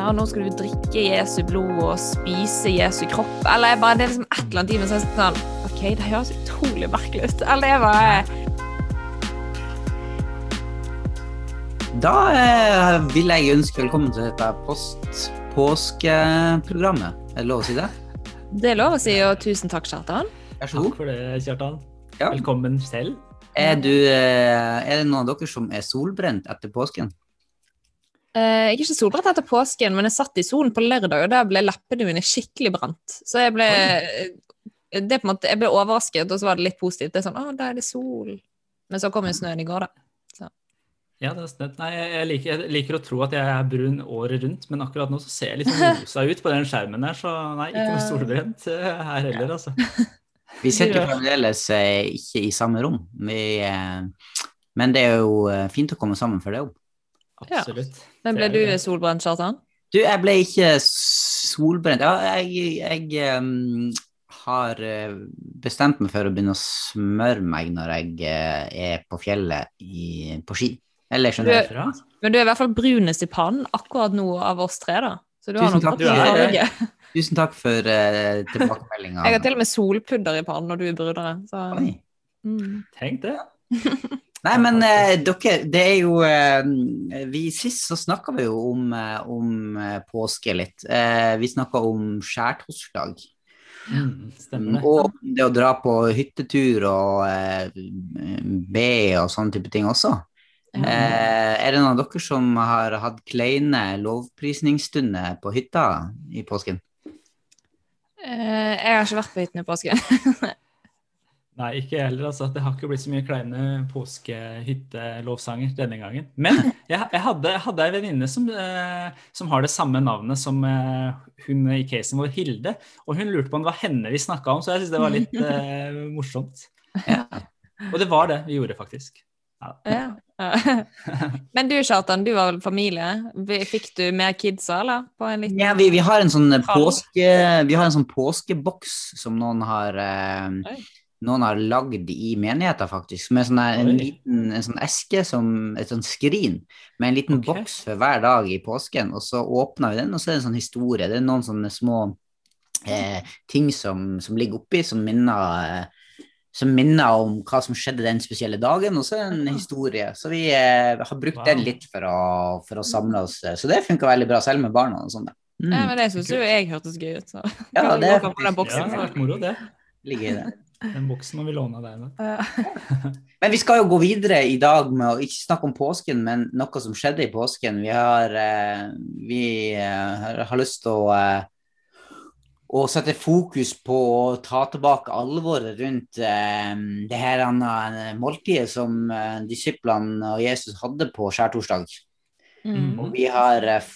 ja, nå skal du drikke Jesu blod og spise Jesu kropp. Eller bare, det er liksom et eller annet i meg som er sånn OK, det høres utrolig merkelig ut. Eller det bare Da eh, vil jeg ønske velkommen til dette post-påskeprogrammet. Er det lov å si det? Det er lov å si, og tusen takk, Kjartan. Vær så Takk for det, Kjartan. Ja. Velkommen selv. Er, du, eh, er det noen av dere som er solbrent etter påsken? Eh, jeg er ikke solbrent etter påsken, men jeg satt i solen på lørdag, og der ble leppene mine skikkelig brent. Så jeg ble, det på en måte, jeg ble overrasket, og så var det litt positivt. Det er sånn, å, da er det sol. Men så kom jo snøen i går, da. Ja, det er snøtt. Nei, jeg liker, jeg liker å tro at jeg er brun året rundt, men akkurat nå så ser jeg litt sånn rosa ut på den skjermen der, så nei, ikke noe solbrent eh, her heller, altså. Vi sitter fremdeles eh, ikke i samme rom, vi, men det er jo fint å komme sammen for det òg. Ja. Men ble du solbrent, Kjartan? Du, jeg ble ikke solbrent. Ja, jeg, jeg um, har eh, bestemt meg for å begynne å smøre meg når jeg eh, er på fjellet i, på ski. Eller Du- jeg. Men du er i hvert fall brunest i pannen akkurat nå av oss tre, da. Så du har Tusen nok takk. fått. Tusen takk for uh, tilbakemeldinga. Jeg har til og med solpudder i pannen når du er brunere. Så. Oi. Mm. Tenk det. Nei, men eh, dere, det er jo eh, vi Sist så snakka vi jo om, eh, om eh, påske litt. Eh, vi snakka om skjærtorsdag. Mm, stemmer det. Og det å dra på hyttetur og eh, be og sånne type ting også. Eh, er det noen av dere som har hatt kleine lovprisningsstunder på hytta i påsken? Eh, jeg har ikke vært på hytten i påsken. Nei, ikke jeg heller. altså. Det har ikke blitt så mye kleine påskehyttelovsanger denne gangen. Men jeg, jeg hadde, hadde ei venninne som, eh, som har det samme navnet som eh, hun i casen vår, Hilde. Og hun lurte på om det var henne vi snakka om, så jeg syns det var litt eh, morsomt. Ja. Og det var det vi gjorde, faktisk. Ja. Ja. Men du, Kjartan, du var vel familie. Fikk du mer kidsa, eller? På en liten Ja, vi, vi har en sånn påske Vi har en sånn påskeboks som noen har eh. Noen har lagd i menigheta, faktisk. Med sånne, en liten en sånn eske, som et sånn skrin, med en liten okay. boks for hver dag i påsken. Og så åpner vi den, og så er det en sånn historie. Det er noen sånne små eh, ting som, som ligger oppi, som minner eh, som minner om hva som skjedde den spesielle dagen, og så er det en historie. Så vi eh, har brukt Wow. den litt for å, for å samle oss. eh, Så det funka veldig bra, selv med barna og sånn. Mm. Ja, men det syns jo jeg hørtes gøy ut. Så. Ja, det, vi det er faktisk- Ja, det har moro, det. ligger i det. Den buksen må vi låne av deg. Ja. Men vi skal jo gå videre i dag med å ikke snakke om påsken, men noe som skjedde i påsken. Vi har, eh, vi, eh, har, lyst til å, eh, å sette fokus på å ta tilbake alvoret rundt eh, det her eh, måltidet som eh, disiplene og Jesus hadde på skjærtorsdag. Mm. Og vi har eh,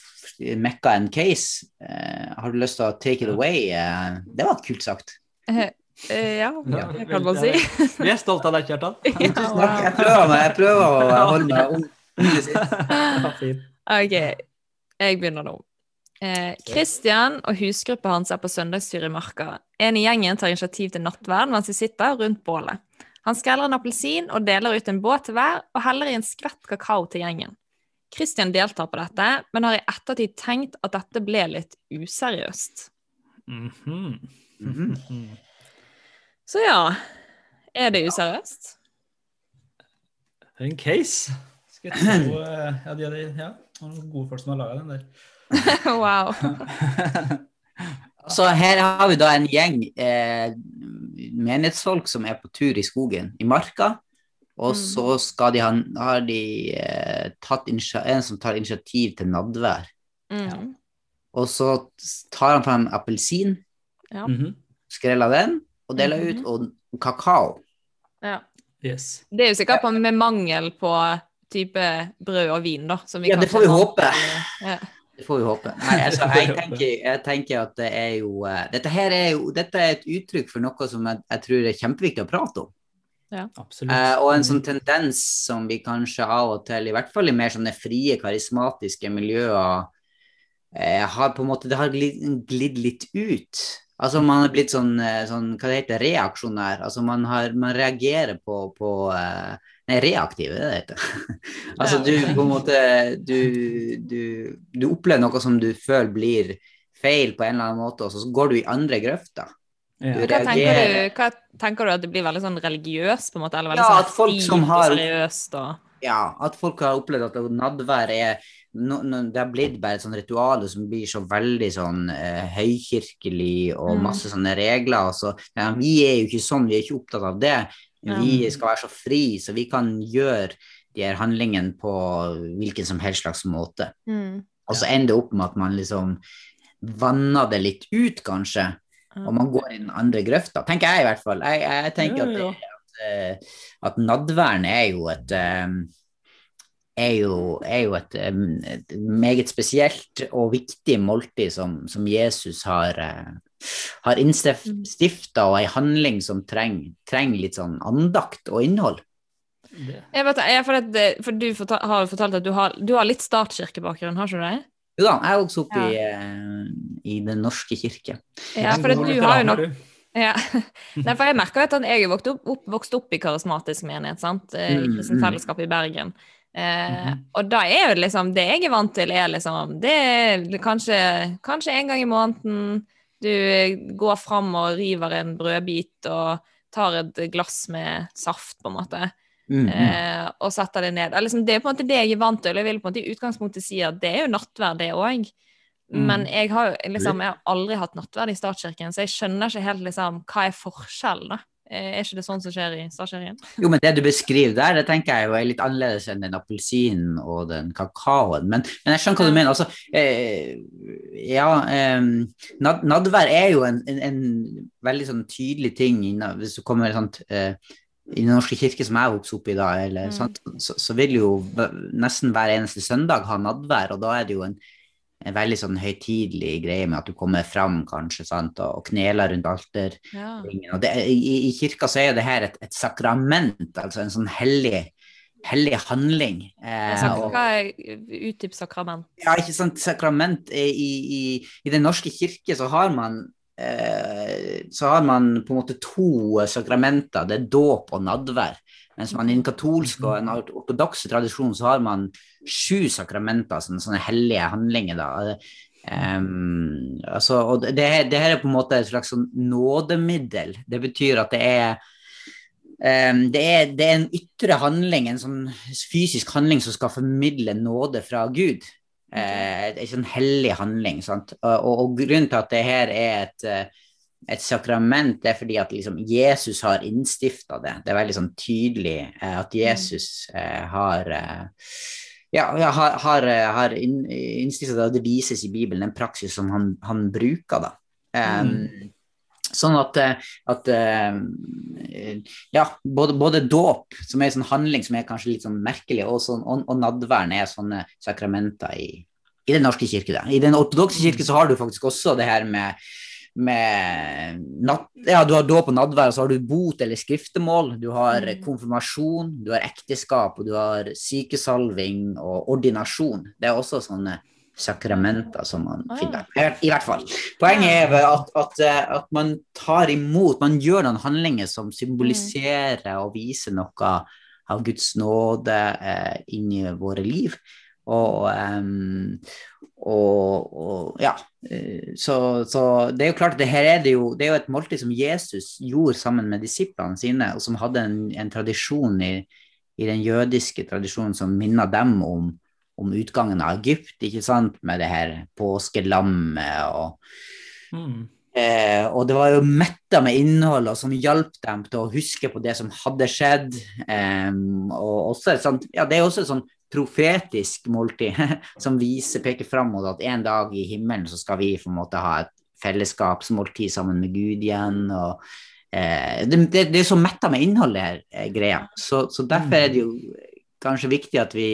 mekka en case. Eh, har du lyst til å take it away? Eh, det var kult sagt. Eh, ja, Ja, det kan man si. Vi er stolte av deg, Kjartan. Tusen takk. Jeg prøver, meg, jeg prøver å holde meg ung. OK, jeg begynner nå. Eh, og husgruppa hans er på søndagstur i marka. En i gjengen tar initiativ til nattverd mens de sitter rundt bålet. Han skreller en appelsin og deler ut en båt til hver, og heller i en skvett kakao til gjengen. Kristian deltar på dette, men har i ettertid tenkt at dette ble litt useriøst. Mhm. Mhm. Mhm. Så ja, er det useriøst? Det er en case. Skal jeg tro eh, Ja, de, de, ja. noen gode folk som har laga den der. wow. Så her har vi da en gjeng eh, menighetsfolk som er på tur i skogen, i marka. Og Mm. så skal de ha, har de eh, tatt en som tar initiativ til nadvær. Mm. Og så tar han fram appelsin, Ja. Mhm. skreller den, og deler Mhm. ut, og kakao. ja. Yes. Det er jo sikkert på, med mangel på type brød og vin, da. Som vi Ja, det får vi håpe. Ja. Det får vi håpe. Nei, altså, jeg, tenker, jeg tenker at det er jo uh, Dette her er jo dette er et uttrykk for noe som jeg, jeg tror er kjempeviktig å prate om. Ja. Uh, og en sånn tendens som vi kanskje av og til, i hvert fall i mer sånne frie, karismatiske miljøer, uh, har på en måte Det har glidd, glidd litt ut. Altså man har blitt sånn, eh, sånn hva det heter, reaksjonær. Altså man, har, man reagerer på, på, eh, Nei, reaktiv, det heter altså du på en måte du, du, du opplever noe som du føler blir feil på en eller annen måte, og så går du i andre grøfter. Ja. Du Hva tenker, du, hva tenker du at det blir veldig sånn religiøst, på en måte? Eller veldig Ja, sånn at folk som har- og seriøst og Ja, at folk har opplevd at nadvær er no, no, Det har blitt bare et sånt ritual som blir så veldig sånn eh, høykirkelig og Mm. masse sånne regler. Og så, ja, vi er jo ikke sånn, vi er ikke opptatt av det. Vi mm. skal være så fri, så vi kan gjøre de her handlingene på hvilken som helst slags måte. mm. Og så ender det opp med at man liksom vanner det litt ut, kanskje. Og man går i den andre grøfta, tenker jeg i hvert fall. Jeg, jeg tenker at, ja. det, at, eh, at nadværen er jo et eh, er jo, er jo et, eh, et meget spesielt og viktig måltid som, som Jesus har, eh, har innstifta, og ei handling som trenger treng litt sånn andakt og innhold. Jeg vet, jeg, for, at, for du fortal, har fortalt at du har, du har litt statskirkebakgrunn, har ikke du det? Jo da, jeg vokste opp i, eh, i Den norske kirke. Ja, for at du har jo nok ja. Nei, for jeg merker at jeg er vokst opp, opp, vokst opp i karismatisk menighet, sant? Eh, I Mm, Kristent mm. Fellesskap i Bergen. Eh, Mhm. Og da er jo liksom Det jeg er vant til, er liksom Det er kanskje, kanskje en gang i måneden du går fram og river en brødbit og tar et glass med saft, på en måte. Mm, -hmm. eh, og setter det ned. Liksom, det er på en måte det jeg er vant til. og Jeg vil på en måte i utgangspunktet si at det er jo nattverd, det òg. Mm. Men jeg har, liksom, jeg har aldri hatt nattverd i statskirken, så jeg skjønner ikke helt liksom, hva er forskjellen. da? Eh, Er ikke det sånn som skjer i Stasjerien? Jo, men det du beskriver der, det tenker jeg jo er litt annerledes enn den appelsinen og den kakaoen. Men, men jeg skjønner hva du mener. Altså, eh, ja, eh, nad, nadvær er jo en, en, en veldig sånn tydelig ting innan, hvis du kommer sånt, eh, i Den norske kirke som jeg vokste opp i da, eller, Mm. sant, så, så vil jo nesten hver eneste søndag ha nadvær, og da er det jo en, en veldig sånn høytidelig greie med at du kommer fram kanskje sant, og, og kneler rundt alter Ja. Og det, i, I kirka så er det her et, et sakrament, altså en sånn hellig, hellig handling. Eh, og, hva er utdyp sakrament? ja, ikke sant, sakrament i, i, i Den norske kirke så har man eh, så har man på en måte to sakramenter, det er dåp og nadvær. Mens man i den katolske og den ortodokse tradisjonen så har man sju sakramenter, sånne, sånne hellige handlinger. da. Um, altså, og det, det her- er på en måte et slags sånn nådemiddel. Det betyr at det er um, det, er, det er en ytre handling, en sånn fysisk handling som skal formidle nåde fra Gud. Eh, en sånn hellig handling. Og, og, grunnen til at det her er et, eh, et sakrament, det er fordi at liksom, Jesus har innstifta det. Det er veldig sånn tydelig eh, at Jesus eh, har eh, ja, har, har, eh, har innstifta det, og det vises i Bibelen, en praksis som han, han bruker, da. Mm. Sånn at, eh, at eh, ja, både, både dåp, som er en sånn handling som er kanskje litt sånn merkelig, og, sånn, og, og nadværen er sånne sakramenter i, i Den norske kirke. Da. I Den ortodokse kirke så har du faktisk også det her med, med natt, ja, Du har dåp og nadvær, så har du bot eller skriftemål. Du har Mm. konfirmasjon, du har ekteskap, og du har sykesalving og ordinasjon. Det er også sånne sakramenter som man finner. I hvert fall. Poenget er at, at, eh, at man tar imot, man gjør noen handlinger som symboliserer og viser noe av Guds nåde eh, inn i våre liv. Og, um, og, og ja, så, så det er jo klart, det her er det jo, det er jo et måltid som Jesus gjorde sammen med disiplene sine, og som hadde en, en tradisjon i, i den jødiske tradisjonen som minner dem om, om utgangen av Egypt, ikke sant, med det her påskelammet og Mm. Eh, og det var jo metta med innhold og som hjalp dem til å huske på det som hadde skjedd. Eh, og også et sånt, ja, det er også et sånn profetisk måltid som viser, peker fram mot at en dag i himmelen så skal vi på en måte ha et fellesskapsmåltid sammen med Gud igjen. og eh, det, det, det er så metta med innholdet her eh, greia. Så, så derfor er det jo kanskje viktig at vi,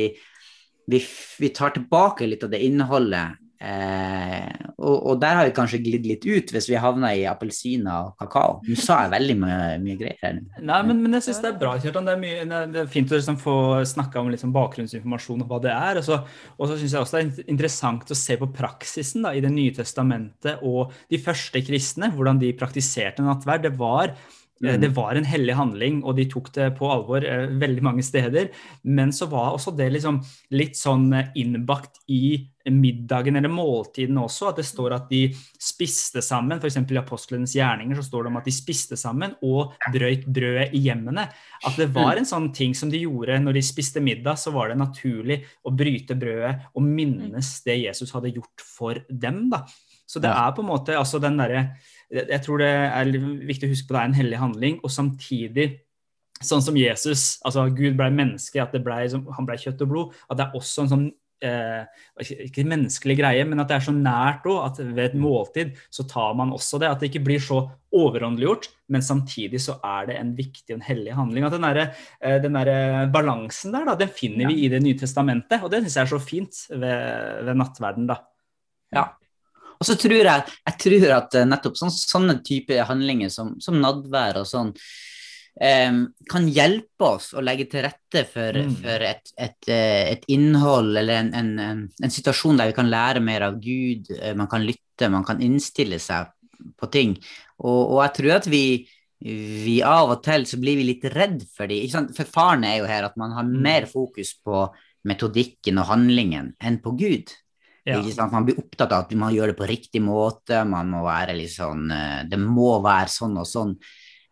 vi, vi tar tilbake litt av det innholdet. Eh, og, og der har vi kanskje glidd litt ut hvis vi havner i appelsiner og kakao. Nå sa jeg veldig mye, mye greier her. Nei, men, men jeg syns det er bra, Kjartan. Det er, mye, det er- fint å liksom få snakka om liksom bakgrunnsinformasjon og hva det er. Og så, og så syns jeg også det er interessant å se på praksisen da, i Det nye testamentet og de første kristne, hvordan de praktiserte nattverd. Det var Eh, Mm. Det var en hellig handling, og de tok det på alvor eh, veldig mange steder. Men så var også det liksom litt sånn eh, innbakt i middagen eller måltiden også, at det står at de spiste sammen. F.eks. i apostlenes gjerninger så står det om at de spiste sammen og brøyt brødet i hjemmene. At det var en sånn ting som de gjorde når de spiste middag, så var det naturlig å bryte brødet og minnes det Jesus hadde gjort for dem. da. Så det er på en måte altså den derre Jeg tror det er viktig å huske på det er en hellig handling, og samtidig Sånn som Jesus, altså Gud ble menneske, at det ble, han ble kjøtt og blod. At det er også en sånn eh, ikke menneskelig greie, men at det er så nært òg at ved et måltid så tar man også det. At det ikke blir så overåndeliggjort, men samtidig så er det en viktig og en hellig handling. At den derre eh, den der balansen der, da, den finner vi i Det nye testamentet, og det syns jeg er så fint ved, ved nattverden, da. Og så tror jeg, jeg tror at eh, nettopp sånne, sånne typer handlinger som, som nadvær og sånn, kan hjelpe oss å legge til rette for, Mm. for et, et, eh, et innhold eller en, en, en, en situasjon der vi kan lære mer av Gud, eh, man kan lytte, man kan innstille seg på ting. Og, og jeg tror at vi, vi av og til så blir vi litt redd for de, ikke sant? For faren er jo her at man har Mm. mer fokus på metodikken og handlingen enn på Gud. Ja. Ikke sant? Man blir opptatt av at man gjør det på riktig måte, man må være litt sånn eh, Det må være sånn og sånn.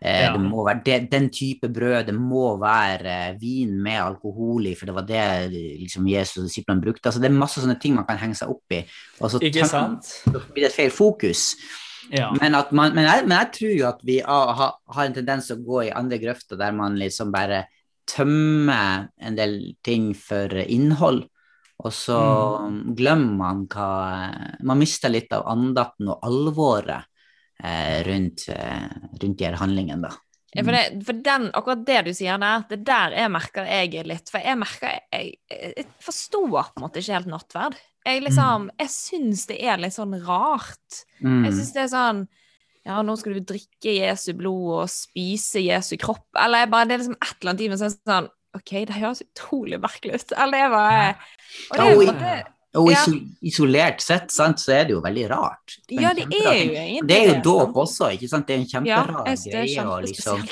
Eh, Ja. Det må være det, den type brød, det må være eh, vin med alkohol i, for det var det liksom, Jesus og disiplene brukte. Altså, det er masse sånne ting man kan henge seg opp i. Og så Ikke sant? så blir det feil fokus. Ja. Men, man, men, jeg, men jeg tror jo at vi har, har- en tendens til å gå i andre grøfter der man liksom bare tømmer en del ting for innhold. Og så glemmer man hva Man mister litt av andakten og alvoret eh, rundt, eh, rundt de her handlingene, da. Ja, for, det, for den, akkurat det du sier der, det der jeg merker jeg litt For jeg merker Jeg, jeg, jeg forstår på en måte ikke helt nattverd. Jeg liksom Jeg syns det er litt sånn rart. Mm. Jeg syns det er sånn Ja, nå skal du drikke Jesu blod og spise Jesu kropp. Eller jeg bare, det er liksom et eller annet i meg som er sånn OK, det høres utrolig merkelig ut. Eller det er bare Og det er Og Ja. isolert sett, sant, så er det jo veldig rart. Det Ja, det er jo egentlig Det er jo det, dåp også, ikke sant? Det er en kjemperar ja, det greie å liksom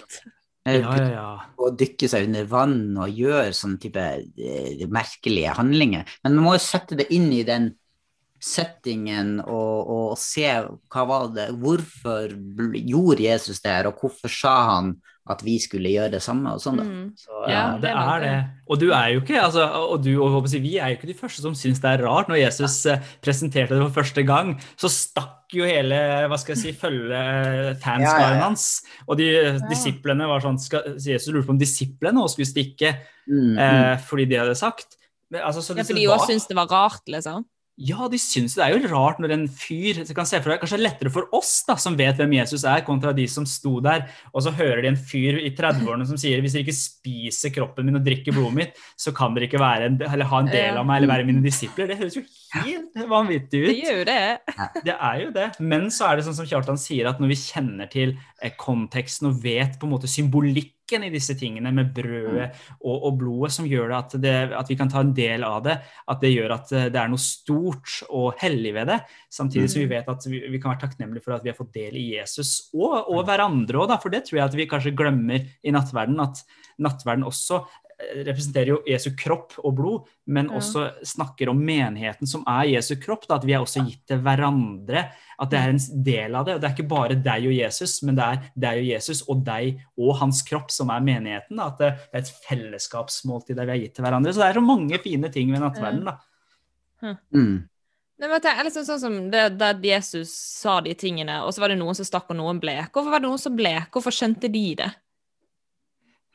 eh, Ja, ja, ja. å dykke seg under vann og gjøre sånne type eh, merkelige handlinger. Men man må jo sette det inn i den settingen og, og se hva var det, hvorfor gjorde Jesus det her, og hvorfor sa han at vi skulle gjøre det samme og sånn da. Mm. Så, Ja, Ja, det er det. Og du er jo ikke, altså, og du og håper vi er jo ikke de første som syns det er rart. Når Jesus eh, presenterte det for første gang, så stakk jo hele hva skal jeg si, følge fanskaren Ja, ja, ja. hans. Og de disiplene var sånn skal, så Jesus lurte på om disiplene også skulle stikke mm, mm. eh, fordi de hadde sagt. Men, altså, så Ja, det- for de òg syntes det var rart, liksom. Ja, de syns det er jo rart når en fyr så kan se for deg, Kanskje er lettere for oss da, som vet hvem Jesus er, kontra de som sto der, og så hører de en fyr i 30-årene som sier hvis dere ikke spiser kroppen min og drikker blodet mitt, så kan dere ikke være en, eller ha en del av meg eller være mine disipler. Det høres jo helt vanvittig ut. Det gjør jo det. Det er jo det. Men så er det sånn som Kjartan sier, at når vi kjenner til eh, konteksten og vet på en måte symbolikken i disse tingene med brødet og, og blodet, som gjør det at, det at vi kan ta en del av det, at det gjør at eh, det er noe stort og hellig ved det, samtidig som vi vet at vi, vi kan være takknemlige for at vi har fått del i Jesus og, og hverandre òg, for det tror jeg at vi kanskje glemmer i nattverden, at nattverden også representerer jo Jesu kropp og blod, men Ja. også snakker om menigheten som er Jesu kropp. Da, at vi er også gitt til hverandre. At det er en del av det. og Det er ikke bare deg og Jesus, men det er deg og Jesus og deg og hans kropp som er menigheten. Da. At det er et fellesskapsmåltid der vi er gitt til hverandre. Så det er så mange fine ting ved nattverden. da. Mm. Nei, men er liksom sånn som det, Der Jesus sa de tingene, og så var det noen som stakk og noen ble. Hvorfor var det noen som ble? Hvorfor skjønte de det?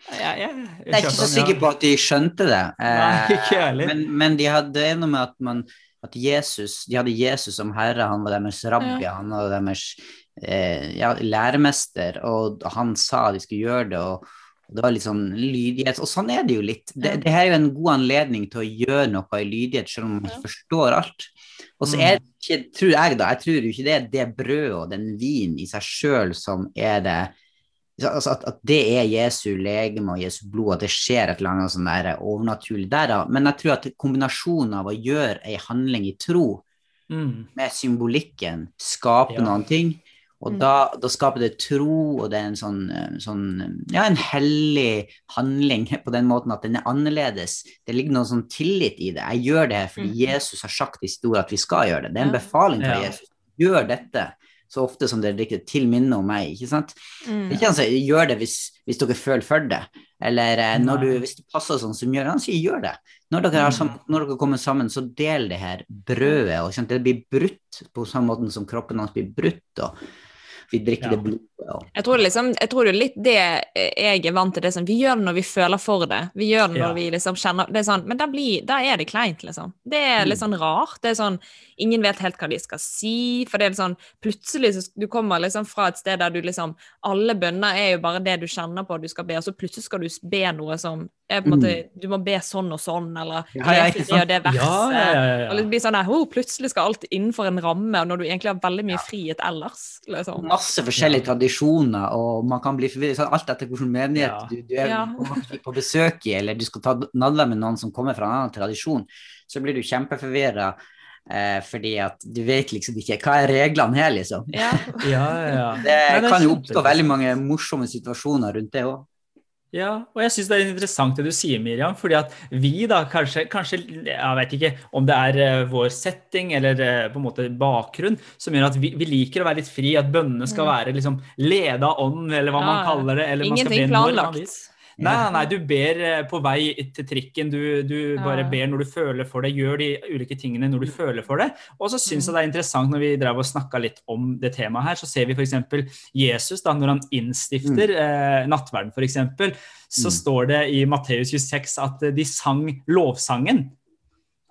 Jeg, jeg, Jeg er ikke så sikker på at de skjønte det. Nei, eh, ikke jeg men, men de hadde noe med at, man, at Jesus, de hadde Jesus som herre, han var deres rabbi, Ja. han var deres eh, ja, læremester, og han sa de skulle gjøre det. og og det var litt sånn lydighet, og sånn er det jo litt. Det, det her er jo en god anledning til å gjøre noe i lydighet, selv om man ikke forstår alt. Og så Mm. er det ikke, tror jeg da, jeg tror jo ikke det er det brødet og den vinen i seg sjøl som er det altså at, at det er Jesu legeme og Jesu blod, at det skjer et eller annet sånn der overnaturlig der. da. Men jeg tror at kombinasjonen av å gjøre ei handling i tro Mm. med symbolikken skaper Ja. noen ting. Og Mm. da, da skaper det tro, og det er en sånn, eh, sånn Ja, en hellig handling på den måten at den er annerledes. Det ligger noe sånn tillit i det. Jeg gjør det her fordi Mm. Jesus har sagt i ord at vi skal gjøre det. Det er en befaling fra Jesus. Gjør dette så ofte som dere drikker til minne om meg, ikke sant? Mm. Det er ikke han sier gjør det hvis, hvis dere føler for det, eller eh, du, hvis det passer sånn som gjør Han sier gjør det. Når dere, har Mm. når dere kommer sammen, så del det her brødet. og? Det blir brutt på samme måte som kroppen hans blir brutt, og vi drikker Ja. det blodet. Jeg tror, liksom, jeg tror det er litt det jeg er vant til. Det er sånn, vi gjør det når vi føler for det. Vi gjør det når Ja. vi liksom kjenner det er sånn, Men da, blir, da er det kleint, liksom. Det er litt sånn rart. Det er sånn, Ingen vet helt hva de skal si. For det er sånn, plutselig så du kommer liksom fra et sted der du liksom Alle bønner er jo bare det du kjenner på at du skal be, og så plutselig skal du be noe som er på en måte Du må be sånn og sånn, eller Ja, ja, det og det verset. Ja, ja, ja, Og det blir sånn oh, plutselig skal alt innenfor en ramme, når du egentlig har veldig mye frihet ellers. liksom. masse forskjellige tradisjoner, og man kan bli forvirret alt etter hvilken menighet Ja. du, du er Ja. på besøk i, eller du skal ta nadvær med noen som kommer fra en annen tradisjon, så blir du kjempeforvirra. Eh, fordi at du vet liksom ikke hva er reglene her, liksom. Ja. ja, ja. Det er kan jo oppstå veldig mange morsomme situasjoner rundt det òg. Ja, og jeg syns det er interessant det du sier, Miriam. fordi at vi da kanskje, kanskje Jeg vet ikke om det er eh, vår setting eller eh, på en måte bakgrunn som gjør at vi, vi liker å være litt fri, at bønnene skal være liksom leda ånd, eller hva Ja, man kaller det. eller man skal Ingenting planlagt. Nei, nei, du ber eh, på vei til trikken. Du, du bare ber når du føler for det. Gjør de ulike tingene når du føler for det. Og så syns jeg det er interessant når vi drev og snakka litt om det temaet her, så ser vi f.eks. Jesus da, når han innstifter eh, nattverden, f.eks. Så Mm. står det i Matteus 26 at eh, de sang lovsangen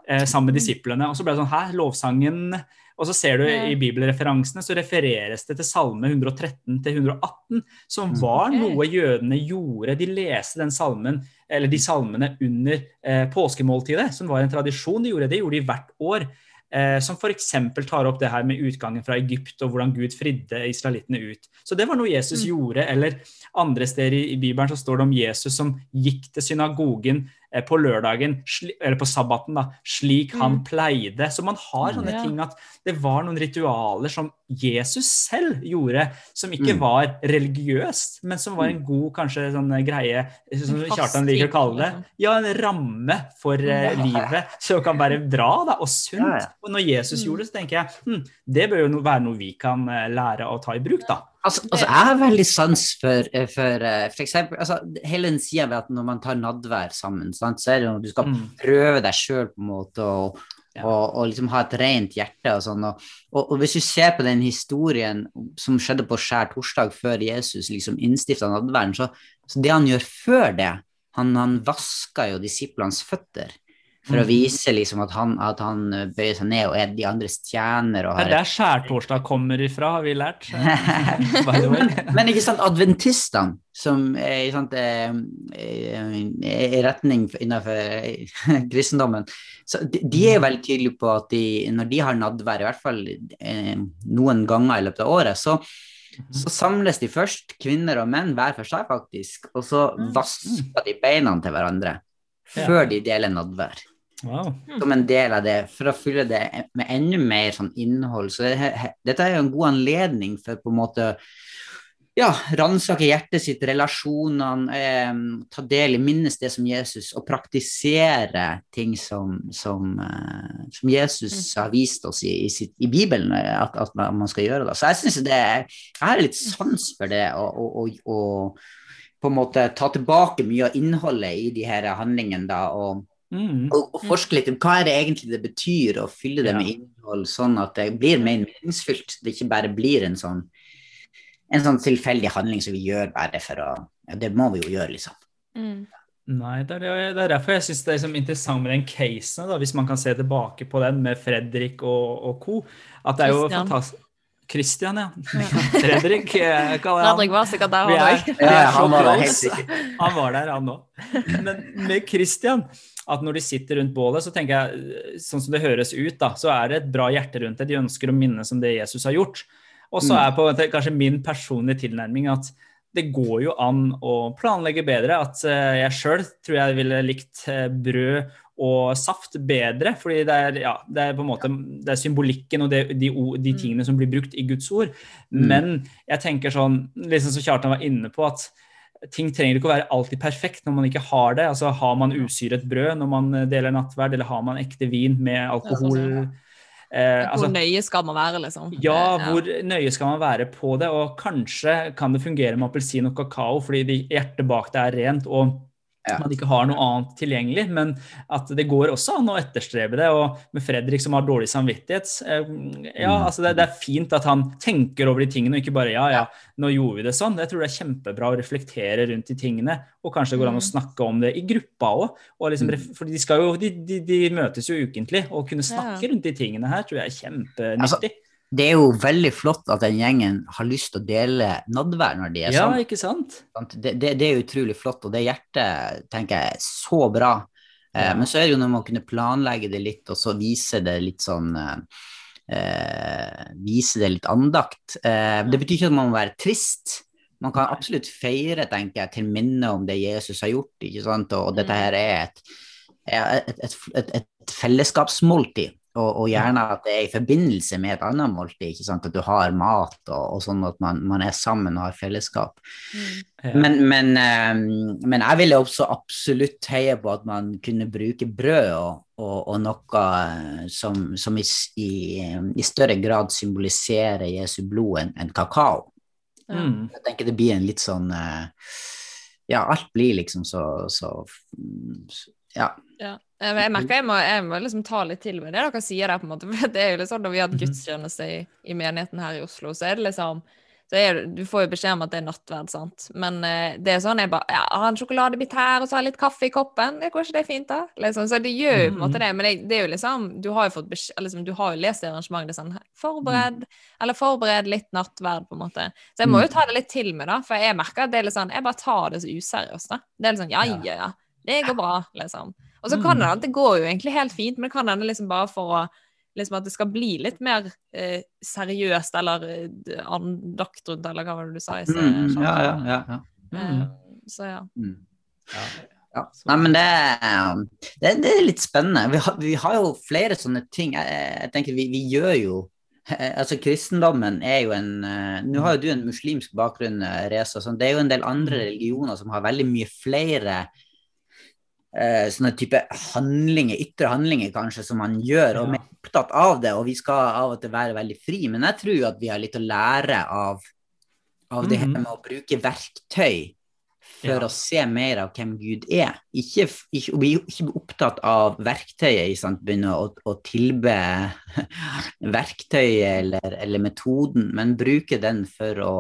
eh, sammen med disiplene. Og så ble det sånn Hæ, lovsangen og så ser du i bibelreferansene så refereres det til salme 113 til 118, som Mm. var noe jødene gjorde. De leste den salmen, eller de salmene under eh, påskemåltidet, som var en tradisjon de gjorde. Det gjorde de hvert år. Eh, som f.eks. tar opp det her med utgangen fra Egypt og hvordan Gud fridde israelittene ut. Så det var noe Jesus Mm. gjorde. Eller andre steder i, i Bibelen så står det om Jesus som gikk til synagogen på lørdagen, eller på sabbaten, da, slik han Mm. pleide. Så man har sånne Ja. ting at det var noen ritualer som Jesus selv gjorde, som ikke Mm. var religiøst, men som var en god kanskje sånn greie, som Kjartan liker å kalle det. liksom. Ja, en ramme for uh, livet, som kan være bra da, og sunt. Ja, ja. Og når Jesus Mm. gjorde det, så tenker jeg hm, det bør jo være noe vi kan eh, lære å ta i bruk, da. Altså, altså, jeg har veldig sans for, eh, for, eh, for eksempel, altså, hele den sida ved at når man tar nadvær sammen, sant, så er det jo du skal Mm. prøve deg sjøl på en måte, og, Ja. og, og liksom ha et rent hjerte og sånn. Og, og, og hvis du ser på den historien som skjedde på skjær torsdag før Jesus liksom innstifta nadverden, så, så det han gjør før det, han, han vasker jo disiplenes føtter. For å Mhm. vise liksom at han, at han eh, bøyer seg ned og er de andres tjener. Og Det er der skjærtorsdag kommer ifra, har vi lært. Men ikke sant, adventistene, som er sant, eh, eh, i retning innenfor kristendommen, så de, de er jo veldig tydelige på at de, når de har nadvær, i hvert fall noen ganger i løpet av året, så, så samles de først, kvinner og menn, hver for seg faktisk, og så Mm. vasker de beina til hverandre. Før de deler nadvær Wow. som en del av det, for å fylle det med enda mer sånn innhold. Så det, he- dette er jo en god anledning for på en måte ja, ransake hjertet sitt, relasjonene, eh, ta del i, minnes det som Jesus, og praktisere ting som, som, eh, som Jesus har vist oss i, i, sitt, i Bibelen eh, at, at man skal gjøre. Da. Så jeg syns det er Jeg har litt sans for det, og, og, og, og på en måte ta tilbake mye av innholdet i de her handlingene, da. og Mm. og, og forske litt om hva er det egentlig det betyr, å fylle det Ja. med innhold, sånn at det blir mer meningsfylt. Det ikke bare blir en sånn en sånn tilfeldig handling som vi gjør bare for å Ja, det må vi jo gjøre, liksom. Mm. Nei, det er, det- det er derfor jeg syns det er liksom interessant med den casen, da, hvis man kan se tilbake på den med Fredrik og, og co. At det er jo Christian. fantastisk Christian, ja. Fredrik eh, kaller han. Fredrik var sikkert der. Han er Ja, han var der, helt sikkert. Han var der, han òg. Men med Christian, at når de sitter rundt bålet, så tenker jeg, sånn som det høres ut, da, så er det et bra hjerte rundt det. De ønsker å minnes om det Jesus har gjort. Og så Mm. er på kanskje min personlige tilnærming at det går jo an å planlegge bedre. At eh, jeg sjøl tror jeg ville likt eh, brød og saft bedre. fordi det er, ja, det er på en måte det er symbolikken og det, de, de, Mm. tingene som blir brukt i Guds ord. Mm. Men jeg tenker sånn, liksom som Kjartan var inne på, at ting trenger ikke å være alltid perfekt når man ikke har det. Altså Har man usyret brød når man eh, deler nattverd, eller har man ekte vin med alkohol? Ja, Eh, Hvor altså, nøye skal man være, liksom? ja, hvor hvor nøye skal man være på det? Og kanskje kan det fungere med appelsin og kakao fordi hjertet bak det er rent og Ja. man ikke har noe annet tilgjengelig. Men at det går også an å etterstrebe det. Og med Fredrik som har dårlig samvittighet eh, ja, Mm. altså det, det er fint at han tenker over de tingene og ikke bare ja, ja, nå gjorde vi det sånn. Jeg tror det er kjempebra å reflektere rundt de tingene. Og kanskje det går an å Mm. snakke om det i gruppa òg. Liksom, Mm. ref- de, skal jo, de, de, de møtes jo ukentlig. Å kunne snakke Ja. rundt de tingene her tror jeg er kjempenyttig. Altså, Det er jo veldig flott at den gjengen har lyst til å dele nadvær når de er Ja, sammen. ikke sant? Det, det, det er utrolig flott, og det hjertet tenker jeg er så bra. Eh, Ja. Men så er det jo noe med å kunne planlegge det litt, og så vise det litt sånn eh, eh, Vise det litt andakt. Eh, det betyr ikke at man må være trist. Man kan absolutt feire, tenker jeg, til minne om det Jesus har gjort. ikke sant? Og, og dette her er et, er et, et, et, et fellesskapsmåltid. Og, og gjerne at det er i forbindelse med et annet måltid. ikke sant? At du har mat, og, og sånn at man, man er sammen og har fellesskap. mm. Ja. Men, men, eh, men jeg ville også absolutt heie på at man kunne bruke brød og, og, og noe eh, som, som i, i, i større grad symboliserer Jesu blod enn en kakao. Ja. Mm. Jeg tenker det blir en litt sånn eh, Ja, alt blir liksom så, så Ja. Ja. Jeg, merker jeg må, jeg må liksom ta litt til med det dere sier der, på en måte. For det er jo litt sånn når vi har hatt Mhm. gudstjeneste i, i menigheten her i Oslo, så er det liksom så er, Du får jo beskjed om at det er nattverd, sant. Men uh, det er sånn jeg bare ja, har en sjokoladebit her, og så har jeg litt kaffe i koppen. Går ikke det fint, da? Liksom. Så det gjør jo på en måte Mhm. det. Men det, det er jo liksom Du har jo fått beskjed liksom, Du har jo lest i arrangementet sånn Forbered, eller forbered litt nattverd, på en måte. Så jeg må jo ta det litt til med, da. For jeg merker at det er litt sånn Jeg bare tar det så useriøst, da. Det er litt sånn ja, ja, ja. Det går bra, liksom. Og så kan det hende, det går jo egentlig helt fint, men det kan hende liksom bare for å liksom at det skal bli litt mer eh, seriøst eller eh, andakt rundt, eller hva var det du sa Jeg? Mm, ja, ja, ja, ja. Mm. Eh, så ja. Mm. Ja. Ja. Nei, men det, er- det, det er litt spennende. Vi har, vi har jo flere sånne ting. Jeg, jeg tenker vi, vi gjør jo Altså Kristendommen er jo en eh, Nå har jo du en muslimsk bakgrunn, eh, Reza. Så det er jo en del andre religioner som har veldig mye flere eh, sånne type handlinger, ytre handlinger kanskje, som man gjør. Og vi er opptatt av det, og vi skal av og til være veldig fri. Men jeg tror at vi har litt å lære av, av det her Mhm. med å bruke verktøy for Ja. å se mer av hvem Gud er. Ikke, ikke, vi er ikke opptatt av verktøyet, sant? begynne å, å tilbe verktøyet eller, eller metoden, men bruke den for å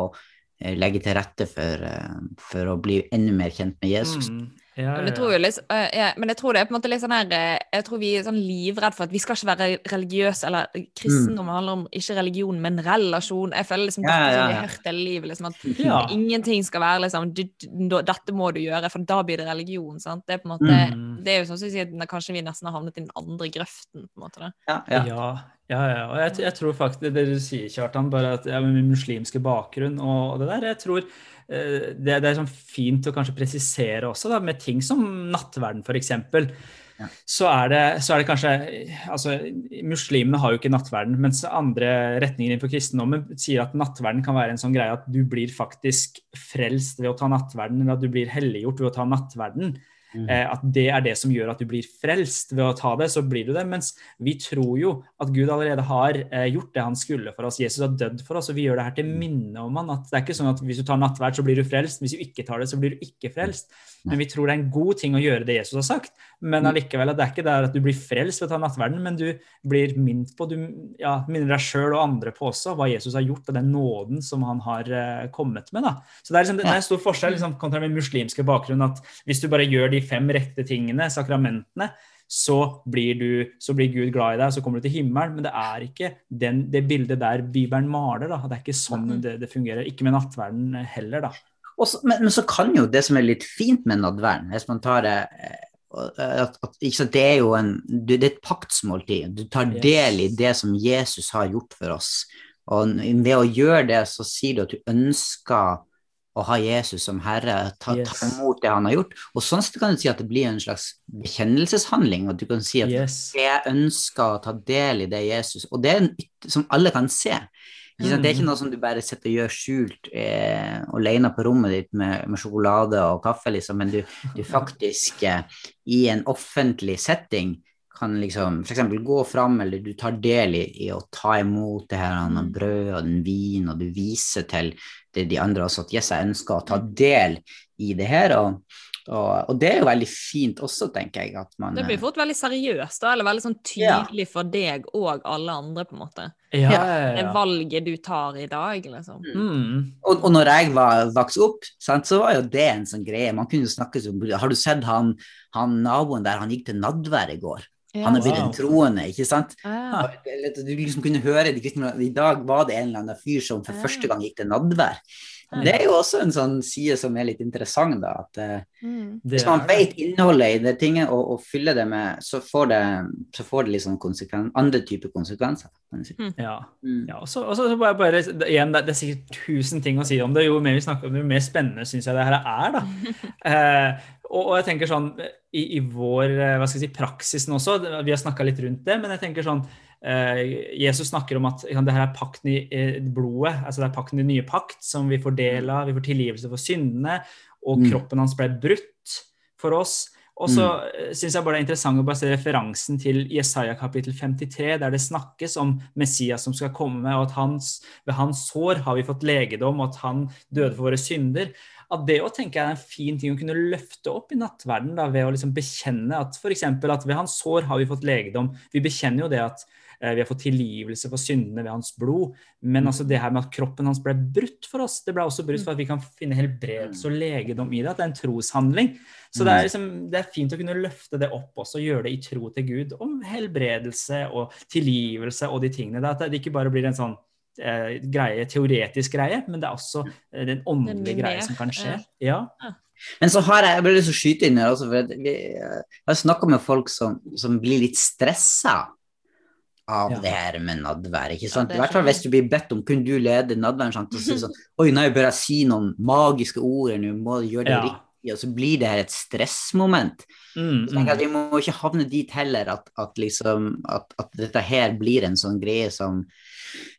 eh, legge til rette for, eh, for å bli enda mer kjent med Jesus. Mm. Ja, Men jeg, ja, tror ja. litt, eh, men jeg tror det er på en måte litt sånn her eh, Jeg tror vi er sånn livredd for at vi skal ikke være religiøse, eller kristendom handler om ikke religion, men relasjon. Jeg føler liksom Ja, dette ja, som vi har hørt hele livet, liksom at Ja. ingenting skal være liksom du, du, Dette må du gjøre, for da blir det religion. sant? Det er på en måte Mm. Det er jo sånn som sier at kanskje vi nesten har havnet i den andre grøften. på en måte da. Ja, ja. Ja, ja, ja. Og jeg, jeg tror faktisk det du sier, Kjartan, bare at ja, med min muslimske bakgrunn og det der, jeg tror det, det er sånn fint å kanskje presisere også, da, med ting som nattverden, f.eks. Ja. Så, er det, så er det kanskje altså Muslimene har jo ikke nattverden, mens andre retninger innenfor kristendommen sier at nattverden kan være en sånn greie at du blir faktisk frelst ved å ta nattverden, eller at du blir helliggjort ved å ta nattverden. Mm. Eh, at det er det som gjør at du blir frelst ved å ta det, så blir du det. Mens vi tror jo at Gud allerede har eh, gjort det han skulle for oss. Jesus har dødd for oss, og vi gjør det her til minne om han. At det er ikke sånn at hvis du tar nattverd, så blir du frelst. Hvis du ikke tar det, så blir du ikke frelst. Men vi tror det er en god ting å gjøre det Jesus har sagt. Men allikevel, at det er ikke der at du blir frelst ved å ta nattverden, men du blir minnet på, du ja, minner deg sjøl og andre på også hva Jesus har gjort, og den nåden som han har eh, kommet med. da. Så det er, liksom, det er en stor forskjell liksom, kontra min muslimske bakgrunn, at hvis du bare gjør de fem rette tingene, sakramentene, så blir, du, så blir Gud glad i deg, så kommer du til himmelen. Men det er ikke den, det bildet der Bibelen maler. da. Det er ikke sånn det, det fungerer. Ikke med nattverden heller, da. Også, men, men så kan jo det som er litt fint med nattverden, hvis man tar det eh, at, at, sant, Det er en, du, det er et paktsmåltid. Du tar del i det som Jesus har gjort for oss. Og ved å gjøre det, så sier du at du ønsker å ha Jesus som herre, ta, Yes. ta imot det han har gjort. Og sånn sett kan du si at det blir en slags bekjennelseshandling, og du kan si at Yes. jeg ønsker å ta del i det Jesus Og det er en som alle kan se. Ikke sant? Det er ikke noe som du bare sitter og gjør skjult eh, alene på rommet ditt med, med sjokolade og kaffe, liksom, men du, du faktisk eh, i en offentlig setting kan liksom f.eks. gå fram, eller du tar del i, i å ta imot det her han har Mm. brød og den vin, og du viser til det de andre også at yes, jeg ønsker å ta del i det her. Og, og, og det er jo veldig fint også, tenker jeg. at man... Det blir eh, fort veldig seriøst, da, eller veldig sånn Ja. tydelig for deg og alle andre, på en måte. Ja, ja, Det valget du tar i dag, liksom. Mm. Og, og når jeg var vokst opp, sant, så var jo det en sånn greie. Man kunne jo snakke om Har du sett han, han naboen der, han gikk til nadvær i går? Han er blitt en wow. troende, ikke sant? Ja. Du liksom kunne høre de kristne I dag var det en eller annen fyr som for Ja. første gang gikk til nadvær. Ja. Det er jo også en sånn side som er litt interessant, da. At eh, Mm. Hvis man vet innholdet i det tinget og, og fyller det med, så får det, så får det sånn andre typer konsekvenser. Si. Ja. Mm. Ja, og så og så bare, bare, igjen, det, det er sikkert tusen ting å si om det. Jo mer vi snakker om det, jo mer spennende syns jeg det her er. da. Eh, og, jeg tenker sånn, i, i vår eh, hva skal jeg si, praksisen også, vi har snakka litt rundt det, men jeg tenker sånn eh, Jesus snakker om at kan, det her er pakten i eh, blodet, altså det er pakten i nye pakt, som vi får del av. Vi får tilgivelse for syndene, og Mm. kroppen hans ble brutt for oss. Og så mm. syns jeg bare det er interessant å bare se referansen til Jesaja kapittel 53, der det snakkes om Messias som skal komme, og at hans, ved hans sår har vi fått legedom, og at han døde for våre synder. At det òg tenker jeg er en fin ting å kunne løfte opp i nattverden da, ved å liksom bekjenne at f.eks. at ved hans sår har vi fått legedom. Vi bekjenner jo det at eh, vi har fått tilgivelse for syndene ved hans blod. Men altså det her med at kroppen hans ble brutt for oss, det ble også brutt for at vi kan finne helbredelse og legedom i det. At det er en troshandling. Så det er, liksom, det er fint å kunne løfte det opp også, og gjøre det i tro til Gud. Om helbredelse og tilgivelse og de tingene. Da, at det ikke bare blir en sånn eh, greie, teoretisk greie, men det er også eh, den åndelige greie som kan skje. ja. Ja. Men så har jeg, jeg bare lyst til å skyte inn her også, for vi, eh, jeg har snakka med folk som, som blir litt stressa av Ja. det her med nadvær. ikke sant? Ja, I hvert fall hvis du blir bedt om kunne du lede nadværen, sant? og så sånn Oi, nei, bør jeg si noen magiske ord, eller må gjøre det Ja. riktig? Og så blir det her et stressmoment. Mm, Så tenker jeg mm. at Vi må ikke havne dit heller at, at, liksom, at, at dette her blir en sånn greie som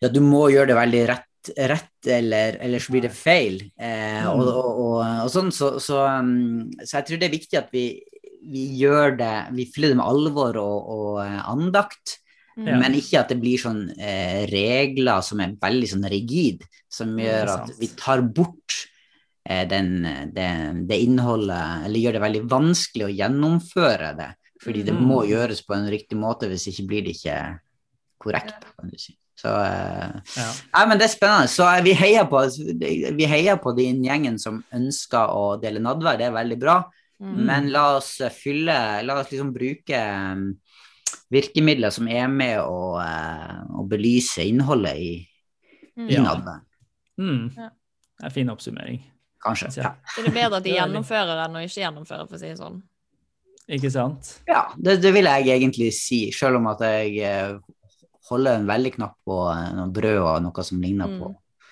ja, du må gjøre det veldig rett, rett eller så blir det feil. Eh, og, Mm. og, og, og sånn, så, så, um, så jeg tror det er viktig at vi, vi gjør det Vi fyller det med alvor og, og eh, andakt, Ja. men ikke at det blir sånn eh, regler som er veldig sånn rigid, som gjør at vi tar bort den, det, det innholdet, eller gjør det veldig vanskelig å gjennomføre det. Fordi det Mm. må gjøres på en riktig måte, hvis ikke blir det ikke korrekt. kan du si. Så eh, Ja. Nei, men det er spennende. Så eh, vi heier på, vi heier på den gjengen som ønsker å dele nadvær, det er veldig bra. Mm. Men la oss eh, fylle La oss liksom bruke um, virkemidler som er med å, eh, å belyse innholdet i, Mm. i Ja. nadværen. Mm. Ja. Det er en fin oppsummering. Kanskje. Ja. Så det er bedre at de er gjennomfører enn å ikke gjennomføre, for å si det sånn. Ikke sant? ja det, det vil jeg egentlig si, selv om at jeg eh, holder en veldig knapp på eh, noe brød og noe som ligner Mm. på.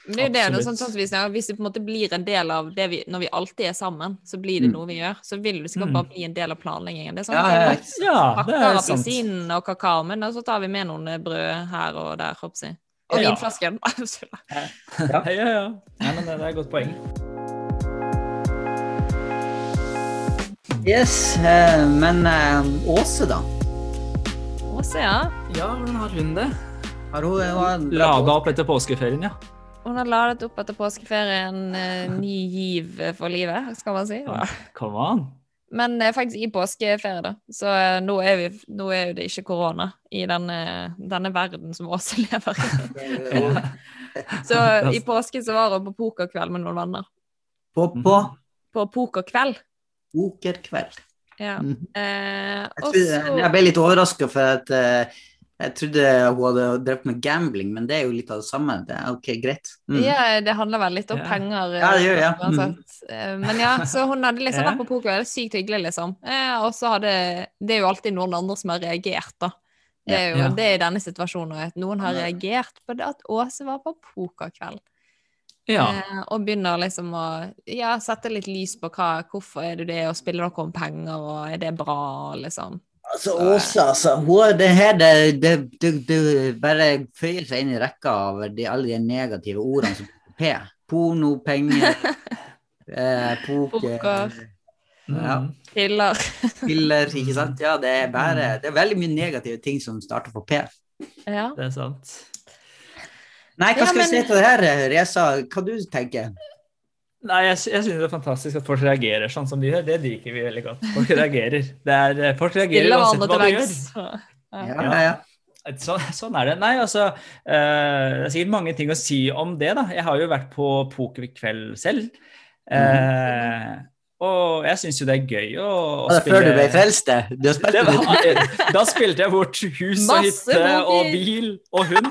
Men det er det, det, er sånn, sånn Hvis det på en måte blir en del av det vi Når vi alltid er sammen, så blir det Mm. noe vi gjør. Så vil det sikkert Mm. bare bli en del av planleggingen. Det er sånn Ja, ja, det er sant. appelsinen og kakao, men så tar vi med noen eh, brød her og der, håper jeg. Og Ja. vinflasken. Ja, ja, ja. Nei, men det, det er et godt poeng. Yes, eh, men eh, Åse, da? Åse, ja. Ja, hvordan har hun det? Har hun, hun en bra Lada opp etter påskeferien, ja. Hun har ladet opp etter påskeferien eh, ny giv for livet, skal man si. Ja. Come on. Men eh, faktisk i påskeferie, da. Så eh, nå, er vi, nå er jo det ikke korona i denne, denne verden som Åse lever i. påske. Så i påsken så var hun på pokerkveld med noen venner. På, på På pokerkveld. Pokerkveld. Ja. Mm. Eh, Jeg, trodde, jeg ble litt overraska, for at eh, jeg trodde hun hadde drevet med gambling, men det er jo litt av det samme. Det er ok, greit. Mm. Ja, det handler vel litt om Ja. penger. Ja, det gjør det, ja. Mm. Eh, Men ja, så hun hadde liksom vært på poker, sykt hyggelig, liksom. Eh, Og så hadde Det er jo alltid noen andre som har reagert, da. Det er jo Ja. det er i denne situasjonen at noen har reagert på det at Åse var på pokerkveld. Ja. Eh, og begynner liksom å ja, sette litt lys på hva, hvorfor er du det, og spiller dere om penger, og er det bra, liksom. Altså, Åsa, altså, hun, det her det, det, det, det bare føyer seg inn i rekka av de, alle de negative ordene som P. Porno, penger, eh, poker, Poker. ja, Mm. Piller. piller, ikke sant? Ja, det er bare Det er veldig mye negative ting som starter på P. ja. Det er sant. Nei, hva Ja, skal jeg men- si til det her, Reza? Hva du tenker Nei, jeg, jeg synes det er fantastisk at folk reagerer sånn som de gjør. Det liker vi veldig godt. Folk reagerer. Det er, eh, folk reagerer uansett hva de gjør. Ja. Ja, ja, ja. Så, sånn er det. Nei, altså uh, Det er sikkert mange ting å si om det, da. Jeg har jo vært på pokerkveld selv. Eh, og jeg syns jo det er gøy å, å Var det før du ble frelst? det? Du har spilt Det var, da spilte jeg bort hus og Masse hytte og bil og hund.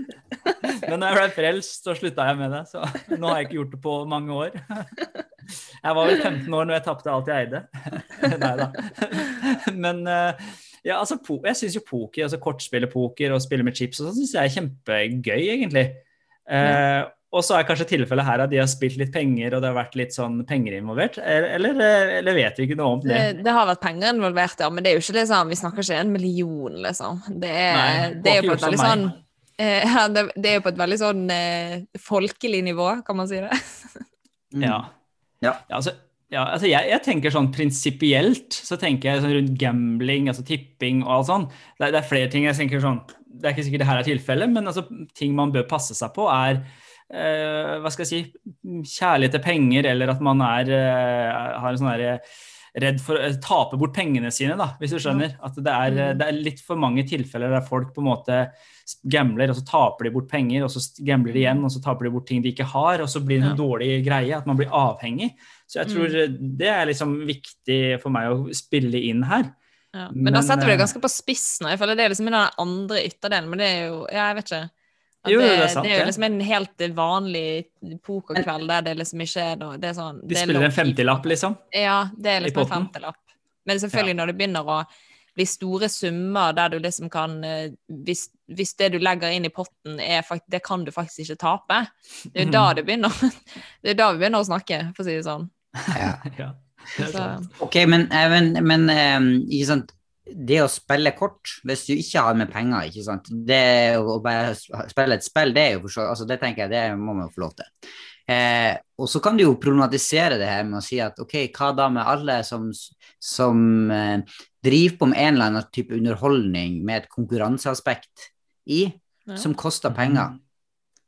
Men da jeg ble frelst, så slutta jeg med det. Så nå har jeg ikke gjort det på mange år. Jeg var vel 15 år når jeg tapte alt jeg eide. Nei da. Men eh, ja, altså, jeg syns jo poker, altså kortspille poker og spille med chips og sånn, syns jeg er kjempegøy, egentlig. Eh, og så er kanskje tilfellet her at de har spilt litt penger, og det har vært litt sånn penger involvert. Eller, eller, vet vi ikke noe om det? Det, det har vært penger involvert, ja, men det er jo ikke liksom, vi snakker ikke en million, liksom. Det er, Nei, det er jo på et veldig sånn eh, det, det er jo på et veldig sånn eh, folkelig nivå, kan man si det. Mm. Ja. Ja. altså, ja, altså jeg, jeg tenker sånn prinsipielt så tenker jeg sånn rundt gambling, altså tipping og alt sånn. Det, er- det er flere ting jeg tenker sånn Det er ikke sikkert det her er tilfellet, men altså, ting man bør passe seg på, er hva skal jeg si kjærlighet til penger, eller at man er eh, har en sånn derre redd for å tape bort pengene sine, da, hvis du skjønner. At det er, Mm. det er litt for mange tilfeller der folk på en måte gambler, og så taper de bort penger, og så gambler de igjen, og så taper de bort ting de ikke har, og så blir det en Ja. dårlig greie, at man blir avhengig. Så jeg tror det er liksom viktig for meg å spille inn her. Ja. Men, da setter du det eh, ganske på spissen. Jeg føler det er liksom den andre ytterdelen, men det er jo jeg vet ikke. At Jo, det, det er sant, det er jo liksom en helt vanlig pokerkveld der det liksom ikke er noe Det er sånn De det er spiller en femtilapp, liksom. Ja, det er liksom en potten. femtelapp. Men selvfølgelig når det begynner å bli store summer der du liksom kan eh, Hvis, hvis det du legger inn i potten, er fakt det kan du faktisk ikke tape. Det er jo da det begynner Det er da vi begynner å snakke, for å si det sånn. Ja. Ja, det Så. Ok, men, eh, men, men eh, ikke sant? Det å spille kort, hvis du ikke har med penger, ikke sant? det å bare spille et spill, det er jo for så altså det tenker jeg, det må man få lov til. Eh, og så kan du jo problematisere det her med å si at ok, hva da med alle som, som eh, driver på med en eller annen type underholdning med et konkurranseaspekt i, Ja. som koster penger.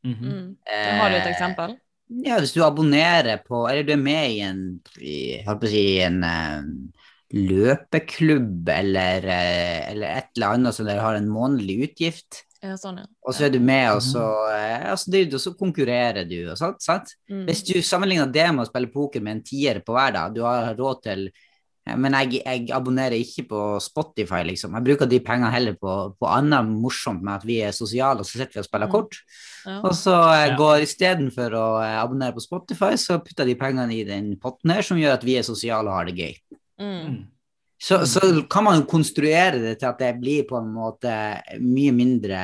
Mhm. mm. Har du et Eh, eksempel? Ja, hvis du abonnerer på, eller du er med i en, i, jeg holdt på å si, en eh, løpeklubb eller, eh, eller et eller annet som dere har en månedlig utgift, Ja, sånn, ja. og så er du med, og så, eh, altså, det, og så konkurrerer du, og sånt, sant? Mm. Hvis du sammenligner det med å spille poker med en tier på hver dag, du har råd til men jeg, jeg abonnerer ikke på Spotify, liksom. Jeg bruker de pengene heller på, på annet morsomt med at vi er sosiale, og så sitter vi og spiller Mm. kort. Ja. Og så eh, Ja. går istedenfor å abonnere på Spotify, så putter de pengene i den potten her, som gjør at vi er sosiale og har det gøy. Mm. Mm. Så, så kan man jo konstruere det til at det blir på en måte mye mindre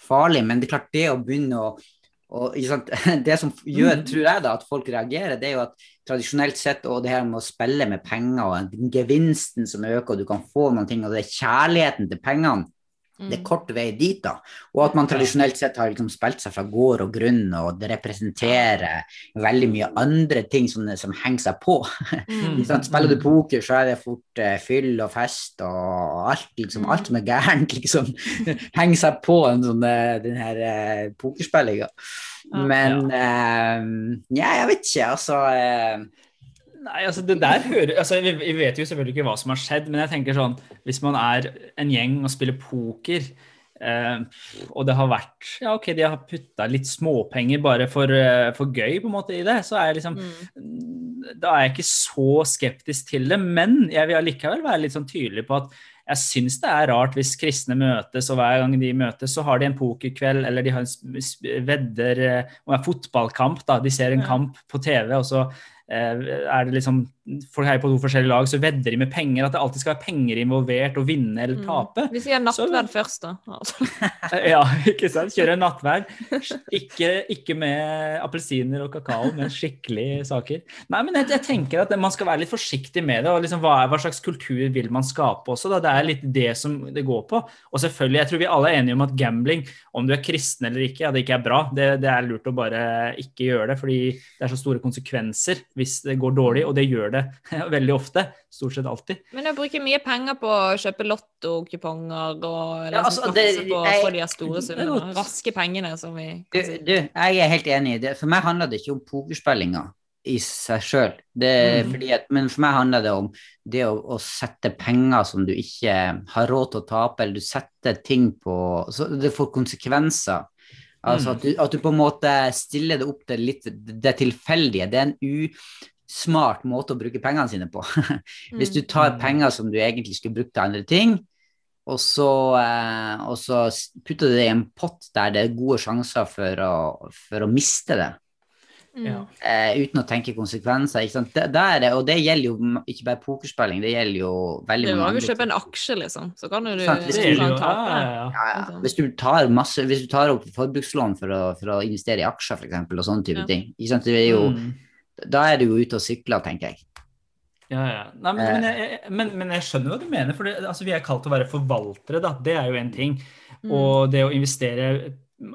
farlig, men det er klart det å begynne å og? Det som gjør, tror jeg da, at folk reagerer, det er jo at tradisjonelt sett, og det her med å spille med penger, og gevinsten som øker, og du kan få noen ting, og det er kjærligheten til pengene, det er Mm. kort vei dit, da. Og at man tradisjonelt sett har liksom spilt seg fra gård og grunn, og det representerer veldig mye andre ting som, som henger seg på. Mm. Spiller du poker, så er det fort uh, fyll og fest og alt, liksom, alt som er gærent, liksom, henger seg på en sånn, uh, den her uh, pokerspillinga. Men ja, jeg vet ikke, altså Nei, altså det der hører altså vi, vi vet jo selvfølgelig ikke hva som har skjedd, men jeg tenker sånn Hvis man er en gjeng og spiller poker, eh, og det har vært Ja, OK, de har putta litt småpenger bare for, eh, for gøy på en måte i det, så er jeg liksom Mm. Da er jeg ikke så skeptisk til det, men jeg vil allikevel være litt sånn tydelig på at jeg syns det er rart hvis kristne møtes, og hver gang de møtes, så har de en pokerkveld, eller de har en vedder Det om en fotballkamp, da. De ser en Ja. kamp på TV, og så er det liksom folk heier på to forskjellige lag, så vedder de med penger. At det alltid skal være penger involvert, å vinne eller tape. Vi sier nattverd først, da. Ja, ikke sant. Kjøre nattverd. Ikke, ikke med appelsiner og kakao, men skikkelige saker. Nei, men jeg, jeg, tenker at man skal være litt forsiktig med det. og liksom, hva, hva, slags kultur vil man skape også? Da? Det er litt det som det går på. Og selvfølgelig, jeg tror vi alle er enige om at gambling, om du er kristen eller ikke, ja, det ikke er bra. Det, det er lurt å bare ikke gjøre det, fordi det er så store konsekvenser hvis det går dårlig, og det gjør det veldig ofte. Stort sett alltid. Men jeg bruker mye penger på å kjøpe lottokuponger og Ja, altså, liksom det- på, jeg- på de store summene. Raske pengene, som vi Du, du, jeg er helt enig i det. For meg handler det ikke om pokerspillinga i seg sjøl. Mm. Men for meg handler det om det å, å sette penger som du ikke har råd til å tape, eller du setter ting på Så det får konsekvenser. Altså Mm. at du, at du på en måte stiller det opp til litt det tilfeldige. Det er en usmart måte å bruke pengene sine på. Hvis du tar penger som du egentlig skulle brukt til andre ting, og så, eh, og så putter du det i en pott der det er gode sjanser for å, for å miste det, Mm. Ja. Uh, uten å tenke konsekvenser. Ikke sant? Det, der er, og det gjelder jo ikke bare pokerspilling, det gjelder jo veldig mange Du var jo kjøpe en aksje, liksom. Så kan du, sånn, hvis Det du gjelder tape. ja, ja, ja. Ja, ja. Hvis du tar masse, hvis du tar opp forbrukslån for å, for å investere i aksjer, f.eks., og sånne type Ja. ting, ikke sant? Det er jo, Mm. Da er du jo ute og sykler, tenker jeg. Ja, ja. Nei, men, men, jeg, men, men jeg skjønner hva du mener. for det, altså, Vi er kalt å være forvaltere, da. Det er jo en ting. Mm. Og det å investere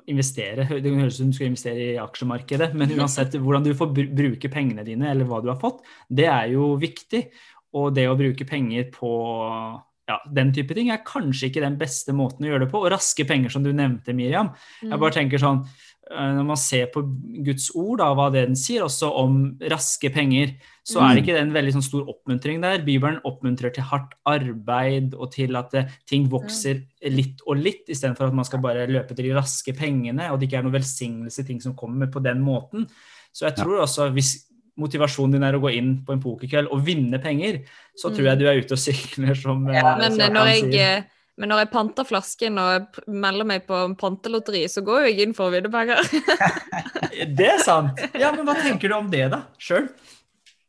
investere, Det høres ut som du skal investere i aksjemarkedet, men uansett hvordan du får bruke pengene dine, eller hva du har fått, det er jo viktig. Og det å bruke penger på ja, den type ting er kanskje ikke den beste måten å gjøre det på. Og raske penger, som du nevnte, Miriam. Mm. Jeg bare tenker sånn Når man ser på Guds ord, da, hva det den sier, også om raske penger, så er det ikke en veldig sånn stor oppmuntring der. Bibelen oppmuntrer til hardt arbeid og til at eh, ting vokser litt og litt, istedenfor at man skal bare løpe til de raske pengene, og det ikke er noen velsignelse i ting som kommer på den måten. Så jeg tror også hvis motivasjonen din er å gå inn på en pokerkveld og vinne penger, så tror jeg du er ute og sykler som eh, Ja, Men som eh, når jeg, sier. Men når jeg panter flasken og melder meg på pantelotteri, så går jo jeg inn for å vinne penger. Det er sant! Ja, men hva tenker du om det, da? Sjøl?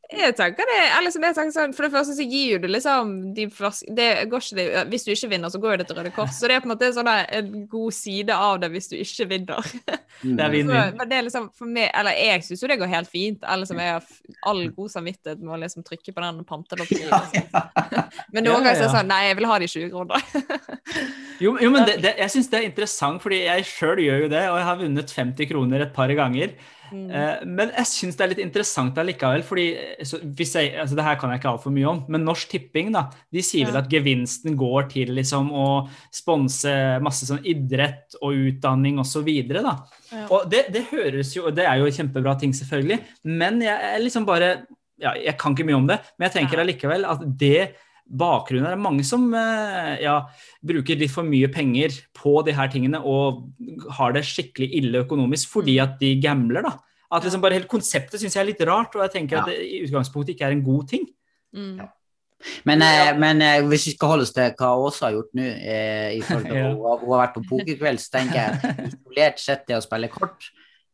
Jeg tenker det, eller som jeg tenker sånn, For det første så gir du liksom de flas- det går ikke det, Hvis du ikke vinner, så går jo det til Røde Kors. Så det er på en måte sånn en god side av det hvis du ikke vinner. Mm. Det er Så, vinn-vinn. det er liksom for meg, eller Jeg syns jo det går helt fint. Eller som jeg har all god samvittighet med å liksom trykke på den pantelotteriet. Liksom. Men noen Ja, ganger så er det sånn Nei, jeg vil ha de 20 kroner. Jo, jo, men det, det, jeg syns det er interessant, fordi jeg sjøl gjør jo det, og jeg har vunnet 50 kroner et par ganger. Mm. Eh, men jeg syns det er litt interessant allikevel, fordi eh, så hvis jeg, altså det her kan jeg ikke altfor mye om, men Norsk Tipping da, de sier vel at gevinsten går til liksom å sponse masse sånn idrett og utdanning osv. da. Ja. Og det, det høres jo, det er jo kjempebra ting, selvfølgelig, men jeg er liksom bare ja, Jeg kan ikke mye om det, men jeg tenker allikevel at det bakgrunnen er mange som eh, ja, bruker litt for mye penger på de her tingene og har det skikkelig ille økonomisk fordi Mm. at de gambler. da. At liksom bare Hele konseptet syns jeg er litt rart, og jeg tenker Ja. at det i utgangspunktet ikke er en god ting. Mm. Men, eh, men eh, hvis vi skal holde oss til hva Åsa har gjort nå, eh, i forhold til Ja. hun, har- hun har vært på pokerkveld, så tenker jeg isolert sett det å spille kort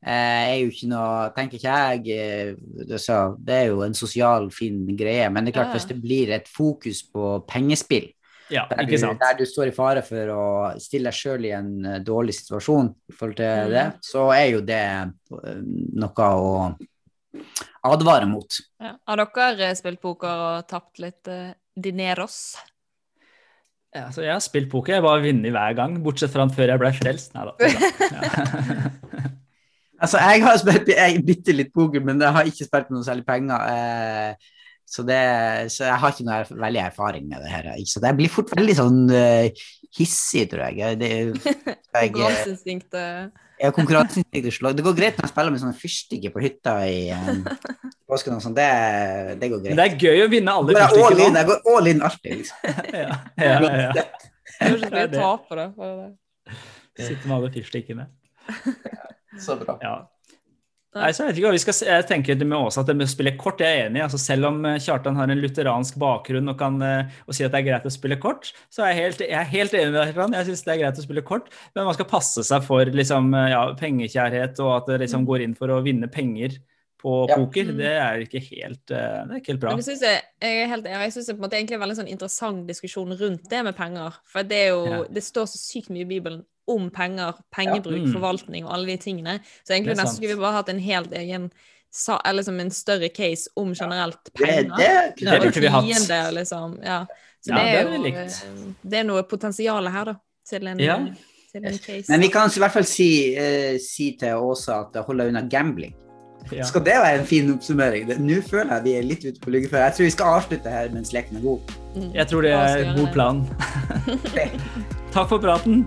eh, er jo ikke noe Tenker ikke jeg eh, det, så, det er jo en sosial, fin greie, men det er klart Ja. hvis det blir et fokus på pengespill, Ja, der du, sant? der du står i fare for å stille deg sjøl i en dårlig situasjon i forhold til Mm. det, så er jo det noe å advare mot. Ja. Har dere eh, spilt poker og tapt litt eh, dineros? Ja, så jeg har spilt poker, jeg har bare vunnet hver gang, bortsett fra før jeg ble frelst. Nei da. Ja. Altså, jeg har spilt jeg, bitte litt poker, men jeg har ikke spilt med noe særlig penger. Eh, så, det, så jeg har ikke noe veldig erfaring med det her. Ikke? Så jeg blir fort veldig sånn uh, hissig, tror jeg. Det, jeg, jeg, Konkurranseinstinktet jeg konkurranseinstinkt. Det går greit når jeg spiller med sånne fyrstikker på hytta i um, påsken og sånn. Det, det går Men greit. det er gøy å vinne alle fyrstikkene. jeg går all in alltid, liksom. Ja, ja, ja, ja. Det er så Det er mye å da. for med alle fyrstikkene. Så bra. Ja. Nei, så jeg vet ikke vi skal. Jeg tenker det med Åsa at det med å spille kort, jeg er enig. Altså, selv om eh, Kjartan har en lutheransk bakgrunn og kan eh, og si at det er greit å spille kort, så er jeg helt, jeg er helt enig med deg. Kjartan. Jeg syns det er greit å spille kort, men man skal passe seg for liksom, eh, ja, pengekjærhet og at det liksom går inn for å vinne penger på Ja. poker. Mm. Det er ikke helt, det er ikke helt bra. Men det synes jeg, jeg er helt enig. Jeg synes det er en veldig sånn interessant diskusjon rundt det med penger. For det jo, Ja. det står så sykt mye i Bibelen om penger, pengebruk, Ja. Mm. forvaltning og alle de tingene. Så egentlig nesten skulle vi bare hatt en helt egen sa, eller liksom en større case om generelt penger. det Det burde vi hatt. Tiende, liksom. Ja. Så Ja, det det er jo likt. eh, Det er noe potensial her, da. Til en, Ja. til en case. Men vi kan i hvert fall si, uh, si til Åsa at holde unna gambling. Ja. Skal det være en fin oppsummering? Nå føler jeg vi er litt ute på lyggeføre. Jeg tror vi skal avslutte her mens leken er god. Mm. Jeg tror det er en god plan. Takk for praten.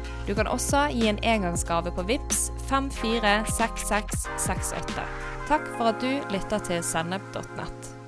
Du kan også gi en engangsgave på VIPS 546668. Takk for at du lytter til sennep.nett.